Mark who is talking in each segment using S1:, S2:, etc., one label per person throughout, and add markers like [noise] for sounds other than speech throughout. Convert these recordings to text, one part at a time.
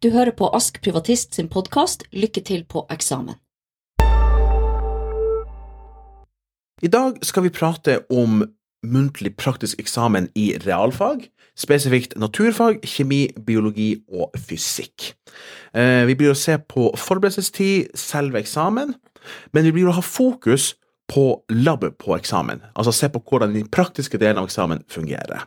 S1: Du hører på Ask Privatist sin podkast Lykke til på eksamen.
S2: I dag skal vi prate om muntlig praktisk eksamen i realfag, spesifikt naturfag, kjemi, biologi og fysikk. Eh, Vi blir å se på forberedelsestid, selve eksamen, men vi blir å ha fokus på labbet på eksamen, altså se på hvordan den praktiske delen av eksamen fungerer.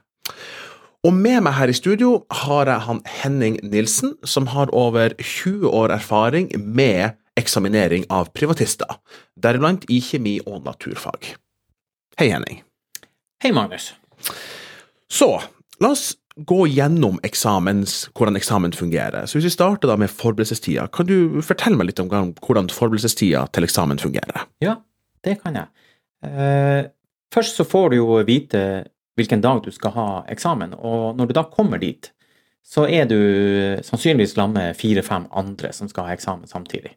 S2: Og med meg her i studio har jeg han Henning Nilsen, som har over 20 år erfaring med eksaminering av privatister, deriblant i kjemi og naturfag. Hei, Henning.
S3: Hei, Magnus.
S2: Så, la oss gå gjennom eksamens, hvordan eksamen fungerer. Så hvis vi starter da med forberedelsestida, kan du fortelle meg litt om hvordan forberedelsestida til eksamen fungerer?
S3: Ja, det kan jeg. Eh, først så får du jo vite hvilken dag du skal ha eksamen, og når du da kommer dit, så er du sannsynligvis sammen med fire-fem andre som skal ha eksamen samtidig.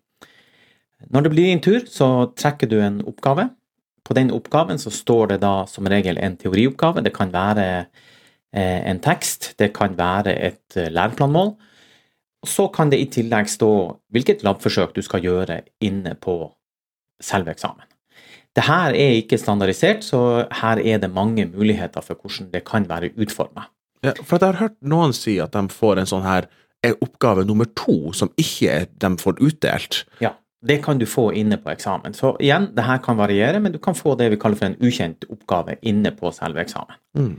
S3: Når det blir din tur, så trekker du en oppgave. På den oppgaven så står det da som regel en teorioppgave. Det kan være eh, en tekst, det kan være et eh, læreplanmål. Og så kan det i tillegg stå hvilket labforsøk du skal gjøre inne på selve eksamen. Det her er ikke standardisert, så her er det mange muligheter for hvordan det kan være utforma.
S2: Ja, for jeg har hørt noen si at de får en sånn her er oppgave nummer to, som ikke de får utdelt.
S3: Ja, det kan du få inne på eksamen. Så igjen, det her kan variere, men du kan få det vi kaller for en ukjent oppgave inne på selve eksamen.
S2: Mm.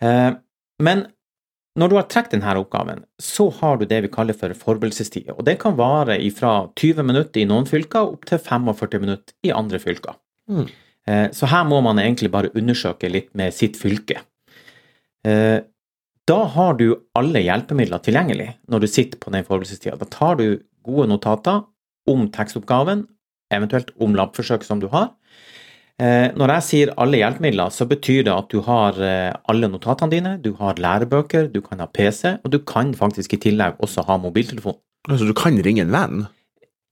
S3: Eh, men når du har trukket denne oppgaven, så har du det vi kaller for forberedelsestid. Og det kan vare fra 20 minutter i noen fylker opp til 45 minutter i andre fylker.
S2: Mm.
S3: Eh, Så her må man egentlig bare undersøke litt med sitt fylke. Eh, Da har du alle hjelpemidler tilgjengelig når du sitter på den forberedelsestida. Da tar du gode notater om tekstoppgaven, eventuelt om labforsøk som du har. Eh, Når jeg sier alle hjelpemidler, så betyr det at du har alle notatene dine, du har lærebøker, du kan ha PC, og du kan faktisk i tillegg også ha mobiltelefon.
S2: Altså, du kan ringe en venn?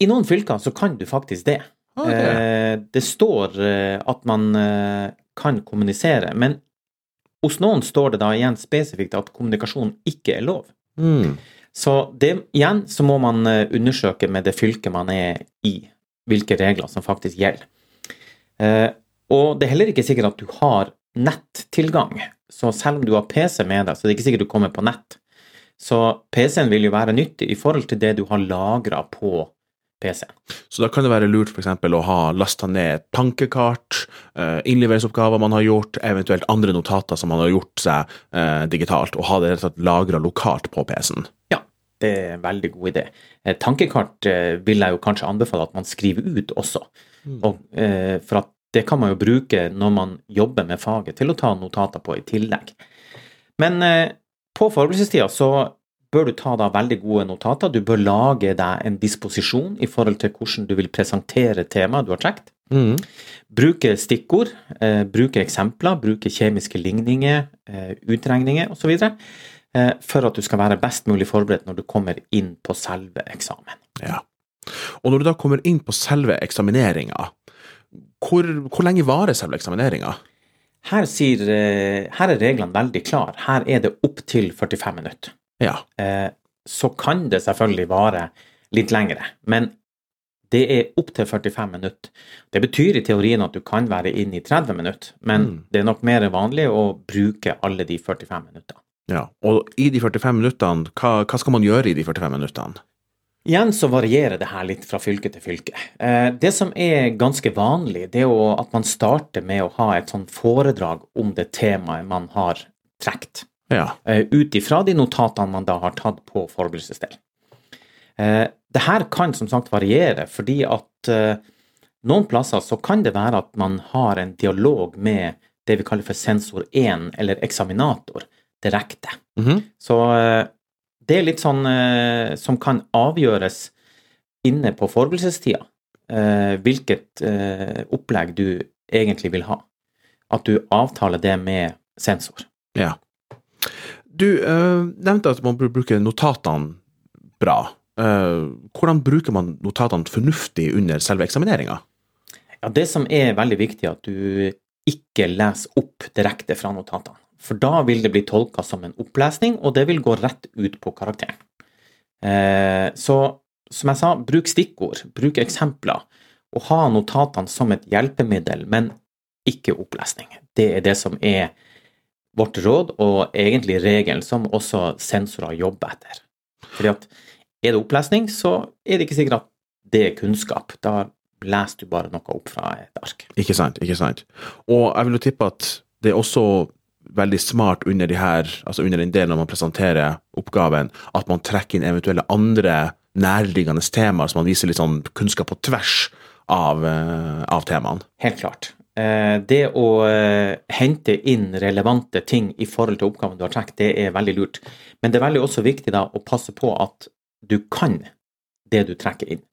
S3: I noen fylker så kan du faktisk det.
S2: Ok.
S3: Eh, Det står eh, at man eh, kan kommunisere, men hos noen står det da igjen spesifikt at kommunikasjon ikke er lov.
S2: Mm.
S3: Så det, igjen så må man undersøke med det fylket man er i, hvilke regler som faktisk gjelder. Eh, Og det er heller ikke sikkert at du har nettilgang. Så selv om du har PC med deg, så det er ikke sikkert du kommer på nett. Så PC-en vil jo være nyttig i forhold til det du har lagra på PC-en.
S2: Så da kan det være lurt eksempel å ha lasta ned et tankekart, eh, innleveringsoppgaver man har gjort, eventuelt andre notater som man har gjort seg eh, digitalt, og ha det rett og slett lagra lokalt på PC-en.
S3: Ja, det er en veldig god idé. Et Tankekart eh, vil jeg jo kanskje anbefale at man skriver ut også. Og, eh, for at det kan man jo bruke når man jobber med faget, til å ta notater på i tillegg. Men eh, på forberedelsestida så bør du ta da veldig gode notater. Du bør lage deg en disposisjon i forhold til hvordan du vil presentere temaet du har trukket.
S2: Mm.
S3: Bruke stikkord, eh, bruke eksempler, bruke kjemiske ligninger, eh, utregninger osv. Eh, for at du skal være best mulig forberedt når du kommer inn på selve eksamen.
S2: Ja. Og når du da kommer inn på selve eksamineringa, hvor, hvor lenge varer selve eksamineringa?
S3: Her, sier, eh, her er reglene veldig klare. Her er det opptil 45 minutter.
S2: Ja.
S3: Eh, så kan det selvfølgelig vare litt lengre, men det er opptil 45 minutter. Det betyr i teorien at du kan være inne i 30 minutter, men
S2: Mm.
S3: det er nok mer vanlig å bruke alle de 45 minuttene.
S2: ja. Og i de 45 minuttene, hva, hva skal man gjøre i de 45 minuttene?
S3: Igjen så varierer det her litt fra fylke til fylke. Eh, Det som er ganske vanlig, det er jo at man starter med å ha et sånn foredrag om det temaet man har trukket.
S2: Ja.
S3: eh, ut ifra de notatene man da har tatt på forberedelsesdel. Eh, Det her kan som sagt variere, fordi at eh, noen plasser så kan det være at man har en dialog med det vi kaller for sensor 1, eller eksaminator, direkte.
S2: Mhm.
S3: Så eh, det er litt sånn som kan avgjøres inne på forberedelsestida, hvilket opplegg du egentlig vil ha. At du avtaler det med sensor.
S2: ja. Du uh, nevnte at man bruker bruke notatene bra. Uh, hvordan bruker man notatene fornuftig under selve eksamineringa?
S3: Ja, Det som er veldig viktig, er at du ikke leser opp direkte fra notatene. For da vil det bli tolka som en opplesning, og det vil gå rett ut på karakteren. Eh, så som jeg sa, bruk stikkord, bruk eksempler, og ha notatene som et hjelpemiddel, men ikke opplesning. Det er det som er vårt råd, og egentlig regelen som også sensorer jobber etter. Fordi at er det opplesning, så er det ikke sikkert at det er kunnskap. Da leser du bare noe opp fra et ark.
S2: Ikke sant, ikke sant. Og jeg vil jo tippe at det er også veldig smart under, de her, altså under den delen når man presenterer oppgaven, at man trekker inn eventuelle andre nærliggende temaer, så man viser litt sånn kunnskap på tvers av, eh, av temaene.
S3: Helt klart. Eh, Det å eh, hente inn relevante ting i forhold til oppgaven du har trukket, det er veldig lurt. Men det er veldig også viktig da å passe på at du kan det du trekker inn.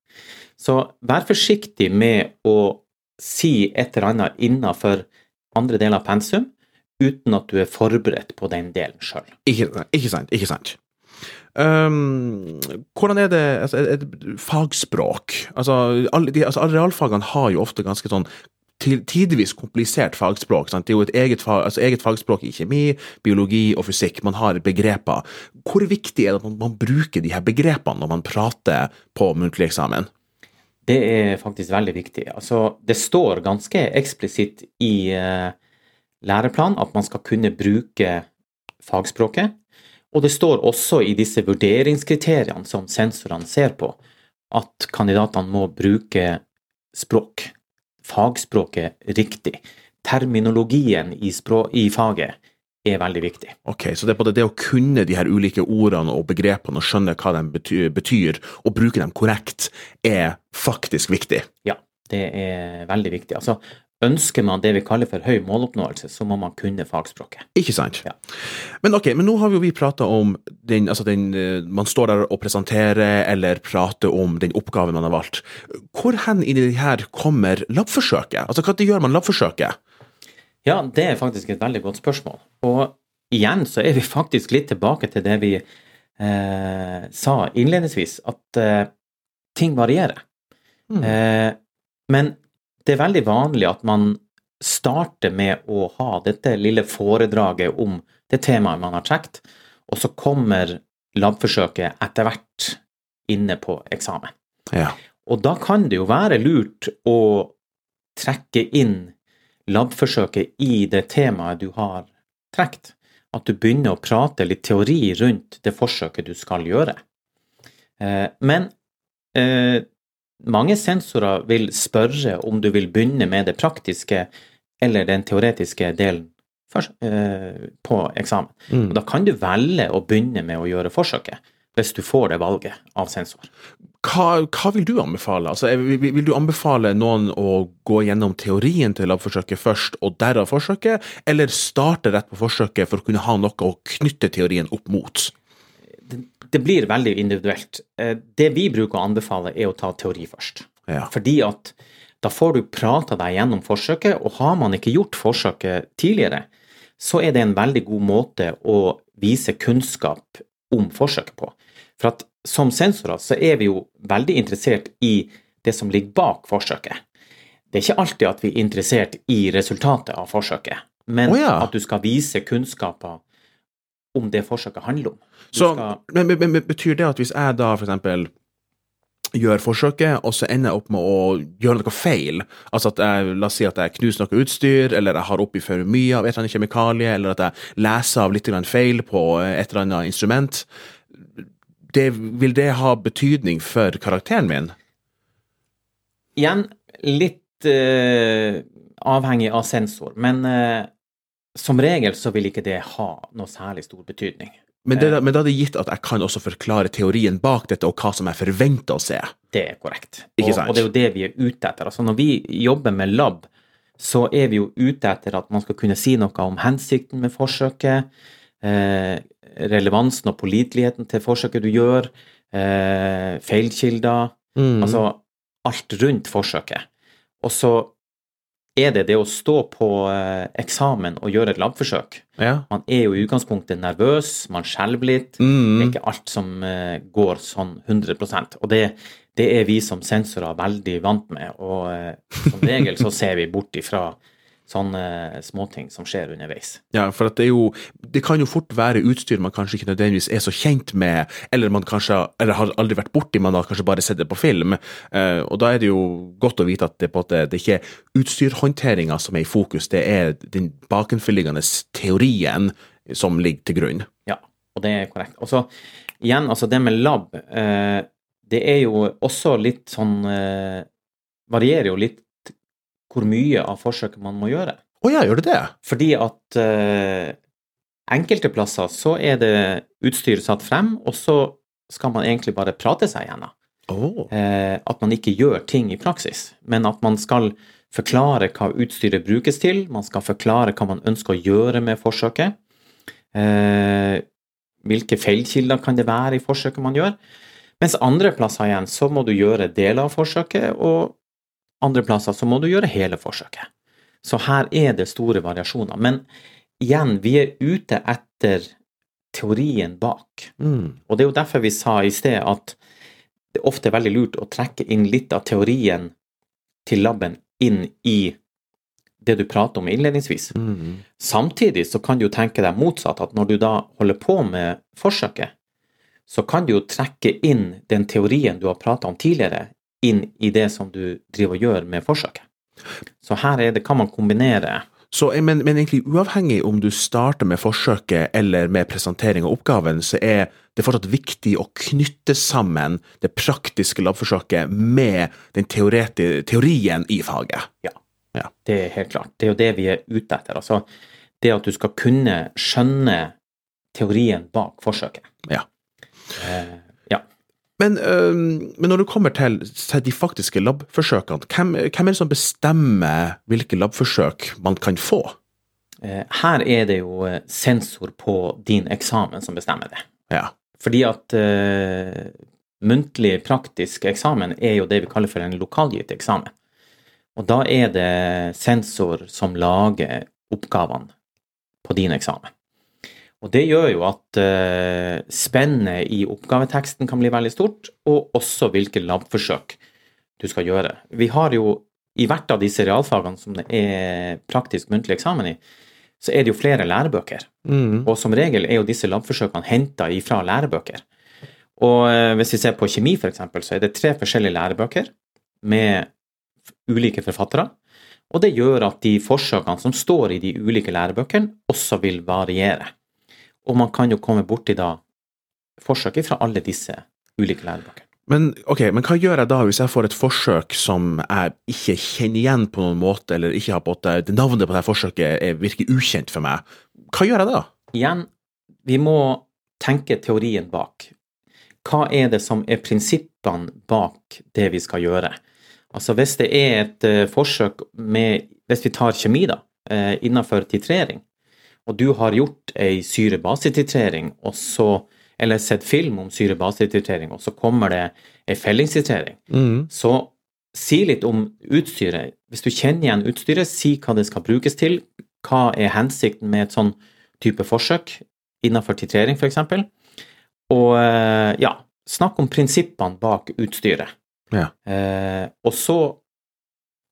S3: Så vær forsiktig med å si et eller annet innenfor andre deler av pensum, uten at du er forberedt på den delen sjøl.
S2: Ikke, ikke sant, ikke sant. Um, hvordan er det, altså, er det fagspråk? Altså, alle, de, altså, realfagene har jo ofte ganske sånn tidvis komplisert fagspråk. Sant? Det er jo et eget, fag, altså, eget fagspråk i kjemi, biologi og fysikk. Man har begreper. Hvor viktig er det at man, man bruker de her begrepene når man prater på muntlig eksamen?
S3: Det er faktisk veldig viktig. Altså, det står ganske eksplisitt i uh, læreplanen at man skal kunne bruke fagspråket. Og det står også i disse vurderingskriteriene som sensorene ser på, at kandidatene må bruke språk, fagspråket, riktig. Terminologien i, språk, i faget er veldig viktig.
S2: Ok, Så det er både det å kunne de her ulike ordene og begrepene og skjønne hva de betyr, betyr og bruke dem korrekt, er faktisk viktig?
S3: Ja, det er veldig viktig. Altså, Ønsker man det vi kaller for høy måloppnåelse, så må man kunne fagspråket.
S2: Ikke sant.
S3: Ja.
S2: Men ok, men nå har vi jo vi prata om den, altså den Man står der og presenterer eller prater om den oppgaven man har valgt. Hvor hen i det her kommer labforsøket? Altså, Når gjør man labforsøket?
S3: Ja, det er faktisk et veldig godt spørsmål. Og igjen så er vi faktisk litt tilbake til det vi eh, sa innledningsvis, at eh, ting varierer.
S2: Mm.
S3: Eh, men det er veldig vanlig at man starter med å ha dette lille foredraget om det temaet man har trukket, og så kommer labforsøket etter hvert inne på eksamen.
S2: Ja.
S3: Og da kan det jo være lurt å trekke inn labforsøket i det temaet du har trukket. At du begynner å prate litt teori rundt det forsøket du skal gjøre. Eh, men eh, mange sensorer vil spørre om du vil begynne med det praktiske eller den teoretiske delen først, eh, på eksamen.
S2: Mm.
S3: Da kan du velge å begynne med å gjøre forsøket, hvis du får det valget av sensor.
S2: Hva, hva vil du anbefale? Altså, vil, vil du anbefale noen å gå gjennom teorien til labforsøket først, og derav forsøket, eller starte rett på forsøket for å kunne ha noe å knytte teorien opp mot?
S3: Det blir veldig individuelt. Eh, Det vi bruker å anbefale, er å ta teori først.
S2: Ja.
S3: Fordi at da får du prata deg gjennom forsøket, og har man ikke gjort forsøket tidligere, så er det en veldig god måte å vise kunnskap om forsøket på. For at som sensorer så er vi jo veldig interessert i det som ligger bak forsøket. Det er ikke alltid at vi er interessert i resultatet av forsøket, men
S2: oh ja.
S3: at du skal vise kunnskaper om det forsøket handler om.
S2: Så, men, men, men betyr det at hvis jeg da for eksempel gjør forsøket, og så ender jeg opp med å gjøre noe feil, altså at jeg, la oss si at jeg knuser noe utstyr, eller jeg har oppi for mye av et eller annet kjemikalie, eller at jeg leser av litt feil på et eller annet instrument, det, vil det ha betydning for karakteren min?
S3: igjen litt uh, avhengig av sensor, men eh, som regel så vil ikke det ha noe særlig stor betydning.
S2: Men, det, men da er det gitt at jeg kan også forklare teorien bak dette, og hva som jeg forventer å se.
S3: Det er korrekt.
S2: Ikke
S3: og, og det er jo det vi er ute etter. Altså når vi jobber med lab, så er vi jo ute etter at man skal kunne si noe om hensikten med forsøket, eh, relevansen og påliteligheten til forsøket du gjør, eh, feilkilder,
S2: Mm.
S3: altså alt rundt forsøket. Og så er det det å stå på eh, eksamen og gjøre et labforsøk.
S2: ja.
S3: Man er jo i utgangspunktet nervøs, man skjelver litt. Det er
S2: Mm.
S3: ikke alt som eh, går sånn 100% Og det, det er vi som sensorer veldig vant med. Og eh, som regel så ser vi bort ifra sånne småting som skjer underveis.
S2: Ja, for det er jo Det kan jo fort være utstyr man kanskje ikke nødvendigvis er så kjent med, eller man kanskje eller har aldri vært borti, man har kanskje bare sett det på film. Eh, og da er det jo godt å vite at det, det er ikke utstyrhåndteringa som er i fokus, det er den bakenforliggende teorien som ligger til grunn.
S3: Ja, og det er korrekt. Og så igjen, altså det med lab, eh, det er jo også litt sånn eh, Varierer jo litt hvor mye av forsøket man må gjøre.
S2: Å ja, gjør det det?
S3: Fordi at eh, enkelte plasser så er det utstyr satt frem, og så skal man egentlig bare prate seg gjennom.
S2: Oh.
S3: Eh, at man ikke gjør ting i praksis, men at man skal forklare hva utstyret brukes til, man skal forklare hva man ønsker å gjøre med forsøket. Eh, hvilke feilkilder kan det være i forsøket man gjør? Mens andre plasser igjen så må du gjøre deler av forsøket, og andre plasser så må du gjøre hele forsøket. Så her er det store variasjoner. Men igjen, vi er ute etter teorien bak.
S2: Mm.
S3: Og det er jo derfor vi sa i sted at det er ofte veldig lurt å trekke inn litt av teorien til laben inn i det du prater om innledningsvis.
S2: Mm.
S3: Samtidig så kan du jo tenke deg motsatt, at når du da holder på med forsøket, så kan du jo trekke inn den teorien du har prata om tidligere, inn i det som du driver og gjør med forsøket. Så her er det, kan man kombinere
S2: Så, eh, men, men egentlig uavhengig om du starter med forsøket eller med presentering av oppgaven, så er det fortsatt viktig å knytte sammen det praktiske labforsøket med den teorien i faget.
S3: Ja, Det er helt klart. Det er jo det vi er ute etter. Altså det at du skal kunne skjønne teorien bak forsøket.
S2: Ja.
S3: Eh, ja.
S2: Men, øh, men når det kommer til, til de faktiske labforsøkene, hvem, hvem er det som bestemmer hvilke labforsøk man kan få?
S3: Eh, her er det jo eh, sensor på din eksamen som bestemmer det.
S2: Ja.
S3: Fordi at eh, muntlig praktisk eksamen er jo det vi kaller for en lokalgitt eksamen. Og da er det sensor som lager oppgavene på din eksamen. Og det gjør jo at uh, spennet i oppgaveteksten kan bli veldig stort, og også hvilke labforsøk du skal gjøre. Vi har jo i hvert av disse realfagene som det er praktisk muntlig eksamen i, så er det jo flere lærebøker.
S2: Mm.
S3: Og som regel er jo disse labforsøkene henta ifra lærebøker. Og eh, hvis vi ser på kjemi f.eks., så er det tre forskjellige lærebøker med ulike forfattere. Og det gjør at de forsøkene som står i de ulike lærebøkene, også vil variere. Og man kan jo komme borti da forsøk fra alle disse ulike lærebøkene.
S2: Men, okay, men hva gjør jeg da hvis jeg får et forsøk som jeg ikke kjenner igjen på noen måte, eller ikke har på at navnet på det forsøket er, virker ukjent for meg? Hva gjør jeg da?
S3: Igjen, vi må tenke teorien bak. Hva er det som er prinsippene bak det vi skal gjøre? Altså hvis det er et eh, forsøk med Hvis vi tar kjemi, da, eh, innenfor titrering, og du har gjort ei syre-base-titrering, eller sett film om syre-base-titrering, og så kommer det ei fellingstitrering,
S2: Mm.
S3: så si litt om utstyret. Hvis du kjenner igjen utstyret, si hva det skal brukes til. Hva er hensikten med et sånn type forsøk innenfor titrering, f.eks. Og eh, ja, snakk om prinsippene bak utstyret.
S2: Ja.
S3: Eh, og så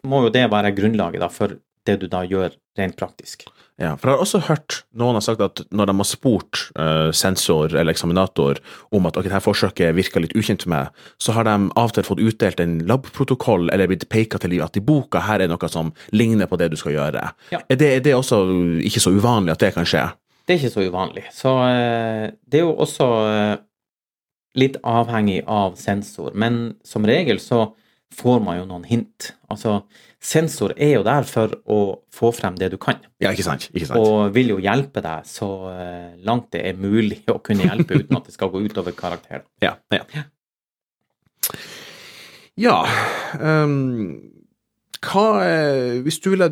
S3: må jo det være grunnlaget da, for det du da gjør rent praktisk.
S2: Ja, for jeg har også hørt noen har sagt at når de har spurt eh, sensor eller eksaminator om at ok, dette forsøket virker litt ukjent for meg, så har de av og til fått utdelt en labprotokoll eller blitt peka til at i boka her er noe som ligner på det du skal gjøre.
S3: Ja.
S2: Er, det, er det også ikke så uvanlig at det kan skje?
S3: Det er ikke så uvanlig. Så eh, det er jo også eh, litt avhengig av sensor, men som regel så får man jo noen hint. Altså, sensor er jo der for å få frem det du kan,
S2: Ja, ikke sant? Ikke sant?
S3: og vil jo hjelpe deg så eh, langt det er mulig å kunne hjelpe uten at det skal gå utover karakteren. [laughs]
S2: Ja. Ja. ja um, hva Hvis du ville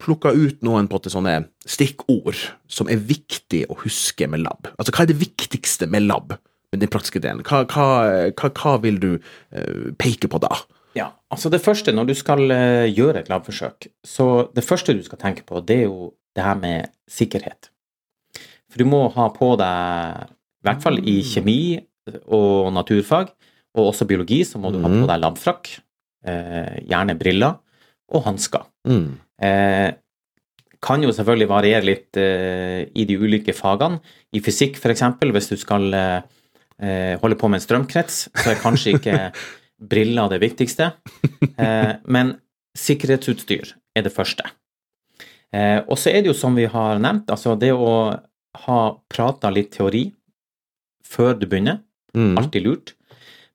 S2: plukka ut noen på til sånne stikkord som er viktig å huske med lab, altså hva er det viktigste med lab? Med den praktiske delen. Hva, hva, hva, hva vil du eh, peke på da?
S3: Ja, altså det første, når du skal eh, gjøre et labforsøk, så det første du skal tenke på, det er jo det her med sikkerhet. For du må ha på deg, i hvert fall i kjemi og naturfag, og også biologi, så må du ha på deg labfrakk, eh, gjerne briller og hansker.
S2: Mm.
S3: Eh, kan jo selvfølgelig variere litt eh, i de ulike fagene. I fysikk f.eks., hvis du skal eh, eh, holde på med en strømkrets, så er kanskje ikke [laughs] briller det viktigste. [laughs] Eh, men sikkerhetsutstyr er det første. Eh, og så er det jo som vi har nevnt, altså det å ha prata litt teori før du begynner,
S2: Mm.
S3: alltid lurt.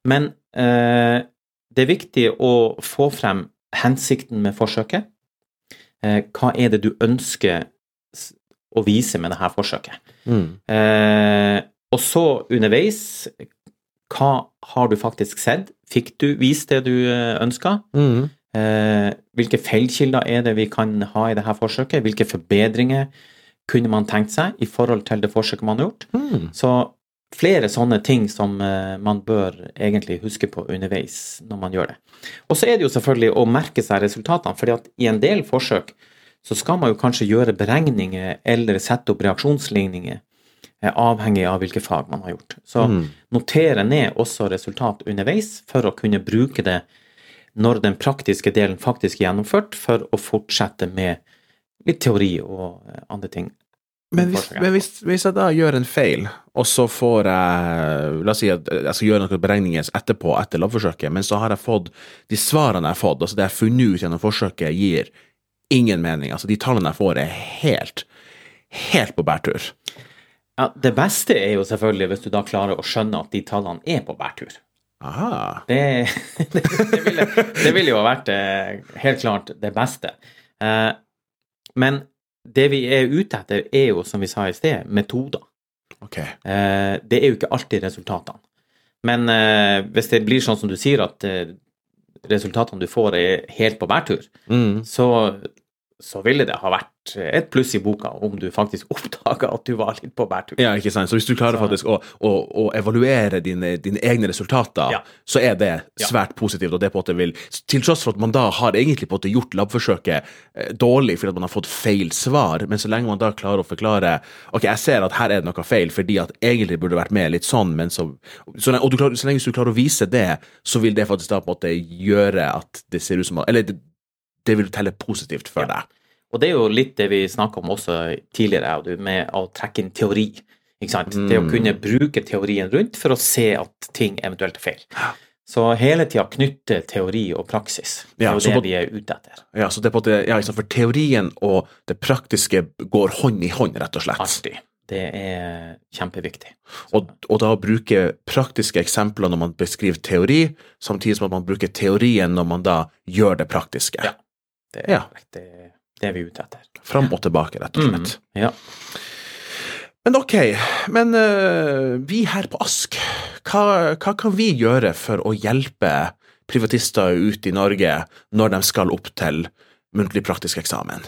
S3: Men eh, det er viktig å få frem hensikten med forsøket. Eh, hva er det du ønsker å vise med dette forsøket?
S2: Mm.
S3: Eh, og så underveis, hva har du faktisk sett? Fikk du vist det du eh, ønska?
S2: Mm.
S3: Eh, hvilke feilkilder er det vi kan ha i dette forsøket? Hvilke forbedringer kunne man tenkt seg i forhold til det forsøket man har gjort?
S2: Mm.
S3: Så flere sånne ting som eh, man bør egentlig huske på underveis når man gjør det. Og så er det jo selvfølgelig å merke seg resultatene, fordi at i en del forsøk så skal man jo kanskje gjøre beregninger eller sette opp reaksjonsligninger, avhengig av hvilke fag man har gjort. Så
S2: Mm.
S3: notere ned også resultat underveis for å kunne bruke det når den praktiske delen faktisk er gjennomført, for å fortsette med litt teori og eh, andre ting.
S2: Men, hvis, men hvis, hvis jeg da gjør en feil, og så får jeg La oss si at jeg skal gjøre noen beregninger etterpå, etter lovforsøket, men så har jeg fått de svarene jeg har fått, altså det jeg har funnet ut gjennom forsøket, gir ingen mening. Altså de tallene jeg får, er helt, helt på bærtur.
S3: Ja, Det beste er jo selvfølgelig hvis du da klarer å skjønne at de tallene er på bærtur.
S2: Aha.
S3: Det, [laughs] det, det, ville, det ville jo ha vært eh, helt klart det beste. Eh, men det vi er ute etter, er jo, som vi sa i sted, metoder.
S2: Ok.
S3: Eh, det er jo ikke alltid resultatene. Men hvis det blir sånn som du sier, at resultatene du får er helt på bærtur,
S2: Mm.
S3: så, så ville det ha vært et pluss i boka om du faktisk [laughs] oppdaga at du var litt på bærtur.
S2: Ja, ikke sant. Så hvis du klarer
S3: Så-
S2: faktisk å, å, å evaluere dine, dine egne resultater,
S3: Ja.
S2: så er det
S3: Ja.
S2: svært positivt. og det på en måte vil, Til tross for at man da har egentlig på en måte gjort labforsøket eh, dårlig fordi at man har fått feil svar, men så lenge man da klarer å forklare Ok, jeg ser at her er det noe feil, fordi at egentlig burde det vært med litt sånn, men så så lenge, Og du klarer, så lenge du klarer å vise det, så vil det faktisk da på en måte gjøre at det ser ut som at Eller det, det vil telle positivt for deg.
S3: Og det er jo litt det vi snakka om også tidligere, du, med å trekke inn teori. Ikke sant? Det å
S2: Mm.
S3: kunne bruke teorien rundt for å se at ting eventuelt er feil. Så hele tida knytte teori og praksis. Det er jo
S2: ja,
S3: det vi er ute etter.
S2: Ja, så det er på det, ja, For teorien og det praktiske går hånd i hånd, rett og slett.
S3: Alltid. Det er kjempeviktig.
S2: Og, og da bruke praktiske eksempler når man beskriver teori, samtidig som at man bruker teorien når man da gjør det praktiske.
S3: Ja. Det er,
S2: Ja.
S3: det, det, vi er ute etter.
S2: Fram og tilbake, rett og slett.
S3: Mm, ja.
S2: Men ok, men uh, vi her på Ask, hva, hva kan vi gjøre for å hjelpe privatister ut i Norge når de skal opp til muntlig praktisk eksamen?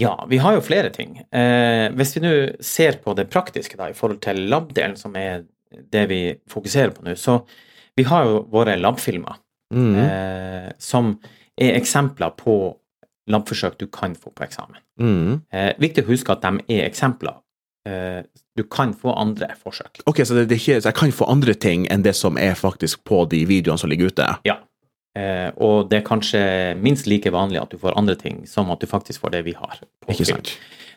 S3: Ja, vi har jo flere ting. Eh, hvis vi nå ser på det praktiske da, i forhold til lab-delen, som er det vi fokuserer på nå, så vi har jo våre lab-filmer,
S2: Mm.
S3: eh, som er eksempler på lab-forsøk du kan få på eksamen.
S2: Mm.
S3: Eh, viktig å huske at de er eksempler. Eh, du kan få andre forsøk.
S2: Ok, så, det, det ikke, så jeg kan få andre ting enn det som er faktisk på de videoene som ligger ute?
S3: Ja. Eh, og det er kanskje minst like vanlig at du får andre ting som at du faktisk får det vi har.
S2: Ikke
S3: film.
S2: sant?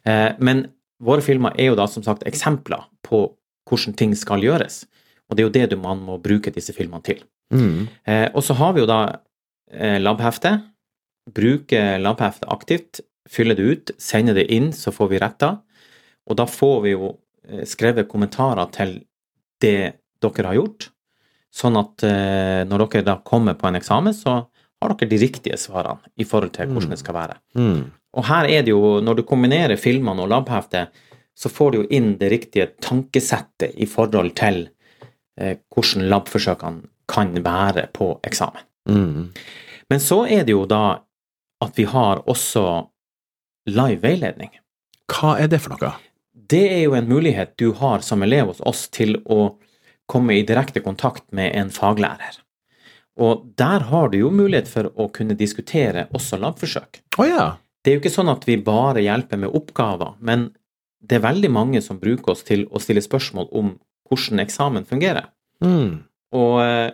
S3: Eh, men våre filmer er jo da som sagt eksempler på hvordan ting skal gjøres. Og det er jo det du, man må bruke disse filmene til.
S2: Mm.
S3: Eh, og så har vi jo da eh, labhefte. Bruke labheftet aktivt. Fylle det ut, sende det inn, så får vi retta. Og da får vi jo eh, skrevet kommentarer til det dere har gjort. Sånn at eh, når dere da kommer på en eksamen, så har dere de riktige svarene i forhold til hvordan det skal være.
S2: Mm.
S3: Og her er det jo, når du kombinerer filmene og labheftet, så får du jo inn det riktige tankesettet i forhold til hvordan labforsøkene kan være på eksamen.
S2: Mm.
S3: Men så er det jo da at vi har også live veiledning.
S2: Hva er det for noe?
S3: Det er jo en mulighet du har som elev hos oss til å komme i direkte kontakt med en faglærer. Og der har du jo mulighet for å kunne diskutere også labforsøk.
S2: Oh, ja.
S3: Det er jo ikke sånn at vi bare hjelper med oppgaver, men det er veldig mange som bruker oss til å stille spørsmål om hvordan eksamen fungerer.
S2: Mm.
S3: Og eh,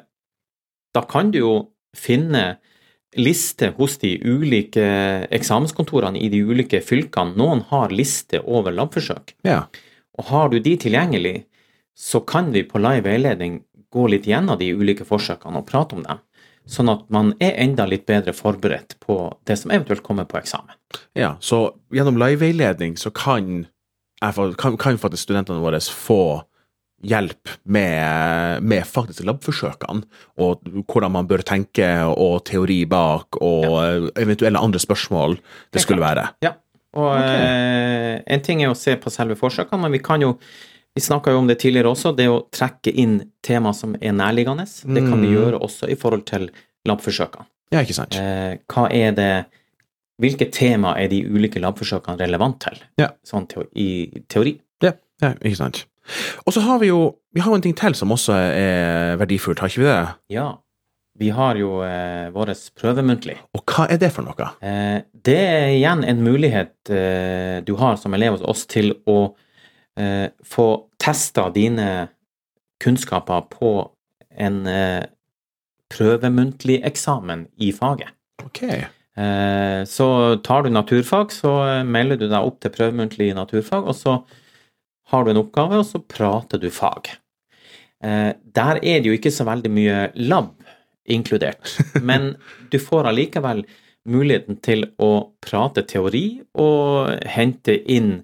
S3: da kan du jo finne liste hos de ulike eksamenskontorene i de ulike fylkene. Noen har liste over labforsøk.
S2: Ja.
S3: Og har du de tilgjengelig, så kan vi på live veiledning gå litt gjennom de ulike forsøkene og prate om dem. Sånn at man er enda litt bedre forberedt på det som eventuelt kommer på eksamen.
S2: ja. Så gjennom live-veiledning så kan, kan, kan faktisk studentene våre få hjelp med, med faktisk labforsøkene, og hvordan man bør tenke, og teori bak, og eventuelle andre spørsmål det skulle være.
S3: Ja, og
S2: okay.
S3: eh, en ting er å se på selve forsøkene, men vi kan jo vi snakka jo om det tidligere også, det å trekke inn tema som er nærliggende. Det kan vi
S2: Mm.
S3: gjøre også i forhold til labforsøkene.
S2: Ja, ikke sant?
S3: Eh, hva er det Hvilke tema er de ulike labforsøkene relevant til,
S2: Ja.
S3: sånn i teori?
S2: Ja, ja ikke sant. Og så har vi jo vi har en ting til som også er verdifullt, har ikke vi det?
S3: Ja, vi har jo eh, vår prøvemuntlig.
S2: Og hva er det for noe?
S3: Eh, det er igjen en mulighet eh, du har som elev hos oss til å eh, få testa dine kunnskaper på en eh, prøvemuntlig eksamen i faget.
S2: Ok.
S3: Eh, så tar du naturfag, så melder du deg opp til prøvemuntlig naturfag, og så har du en oppgave, og så prater du fag. Eh, der er det jo ikke så veldig mye lab inkludert, [laughs] men du får allikevel muligheten til å prate teori og hente inn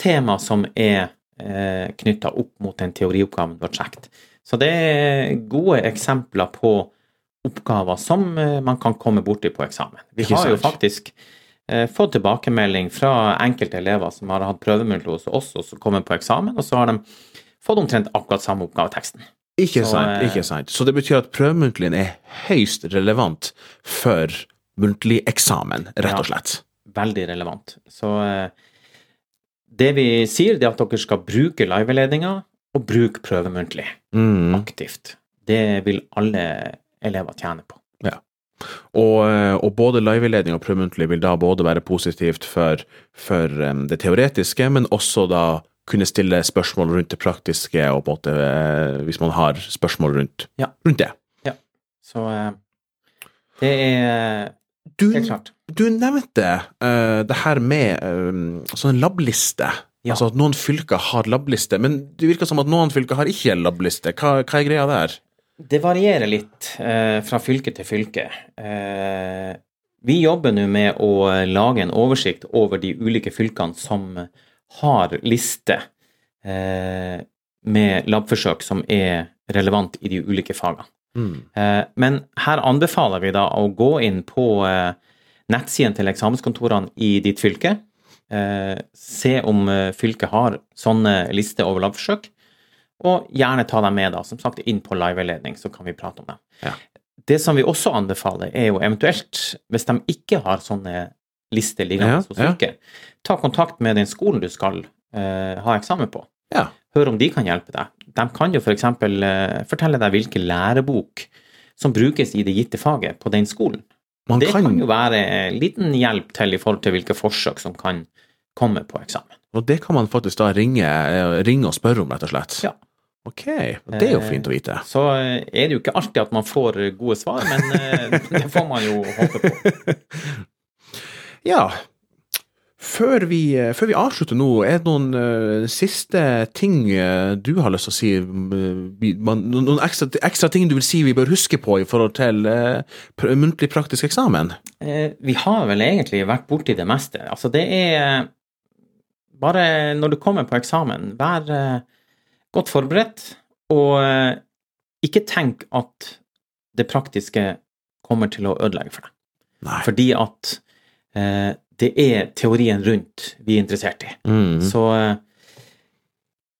S3: tema som er eh, knytta opp mot den teorioppgaven du har sjekket. Så det er gode eksempler på oppgaver som eh, man kan komme borti på eksamen. Vi har jo faktisk fått tilbakemelding fra enkelte elever som har hatt prøvemuntlig hos oss, og så kommer på eksamen, og så har de fått omtrent akkurat samme oppgaveteksten.
S2: Ikke sant,
S3: eh,
S2: ikke sant. Så det betyr at prøvemuntligen er høyst relevant for muntlig eksamen, rett og slett. Ja.
S3: Veldig relevant. Så eh, det vi sier, det er at dere skal bruke liveledninga, og bruke prøvemuntlig
S2: Mm.
S3: aktivt. Det vil alle elever tjene på.
S2: Og, eh, og både liveledning og prøvemuntlig vil da både være positivt for, for det teoretiske, men også da kunne stille spørsmål rundt det praktiske, og på en måte, eh, hvis man har spørsmål rundt,
S3: Ja.
S2: rundt det.
S3: Så eh, det er
S2: Du,
S3: helt klart.
S2: du nevnte uh, det her med um, sånn labliste.
S3: Ja.
S2: Altså at noen fylker har labliste, men det virker som at noen fylker har ikke labliste. Hva, hva er greia der?
S3: Det varierer litt eh, fra fylke til fylke. Eh, vi jobber nå med å lage en oversikt over de ulike fylkene som har liste eh, med labforsøk som er relevant i de ulike fagene.
S2: Mm.
S3: Eh, men her anbefaler vi da å gå inn på eh, nettsiden til eksamenskontorene i ditt fylke. Eh, se om eh, fylket har sånne lister over labforsøk, og gjerne ta dem med da, som sagt, inn på liveveiledning, så kan vi prate om dem.
S2: Ja.
S3: Det som vi også anbefaler, er jo eventuelt, hvis de ikke har sånne lister liggende
S2: Ja,
S3: hos fylket, ta kontakt med den skolen du skal uh, ha eksamen på.
S2: Ja.
S3: Hør om de kan hjelpe deg. De kan jo f.eks. Uh, fortelle deg hvilken lærebok som brukes i det gitte faget på den skolen.
S2: Man
S3: Det
S2: kan,
S3: kan jo være en liten hjelp til i forhold til hvilke forsøk som kan komme på eksamen.
S2: Og det kan man faktisk da ringe, eh, ringe og spørre om, rett og slett.
S3: Ja.
S2: Ok, og det er jo fint å vite.
S3: Så eh, er det jo ikke alltid at man får eh, gode svar, men eh, det får man jo håpe på. [laughs]
S2: Ja, før vi, eh, før vi avslutter nå, er det noen eh, siste ting eh, du har lyst til å si? eh, man, noen ekstra, ekstra ting du vil si vi bør huske på i forhold til eh, muntlig praktisk eksamen?
S3: Eh, Vi har vel egentlig vært borti det meste. Altså, det er bare når du kommer på eksamen, vær eh, godt forberedt, og eh, ikke tenk at det praktiske kommer til å ødelegge for deg.
S2: Nei.
S3: Fordi at eh, det er teorien rundt vi er interessert i.
S2: Mm.
S3: Så eh,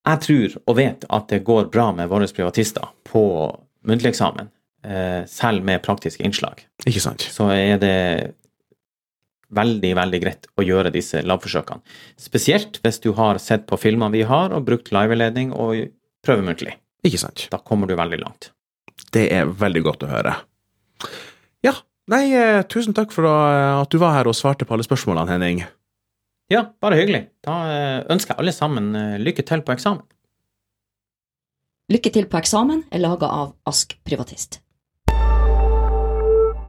S3: jeg tror og vet at det går bra med våre privatister på muntlig eksamen, eh, selv med praktiske innslag.
S2: Ikke sant?
S3: Så er det veldig, veldig greit å gjøre disse labforsøkene. Spesielt hvis du har sett på filmene vi har, og brukt liveledning og prøvemuntlig.
S2: Ikke sant?
S3: Da kommer du veldig langt.
S2: Det er veldig godt å høre. Ja, nei, eh, tusen takk for eh, at du var her og svarte på alle spørsmålene, Henning.
S3: Ja, bare hyggelig. Da eh, ønsker jeg alle sammen lykke til på eksamen.
S1: Lykke til på eksamen er laga av Ask Privatist.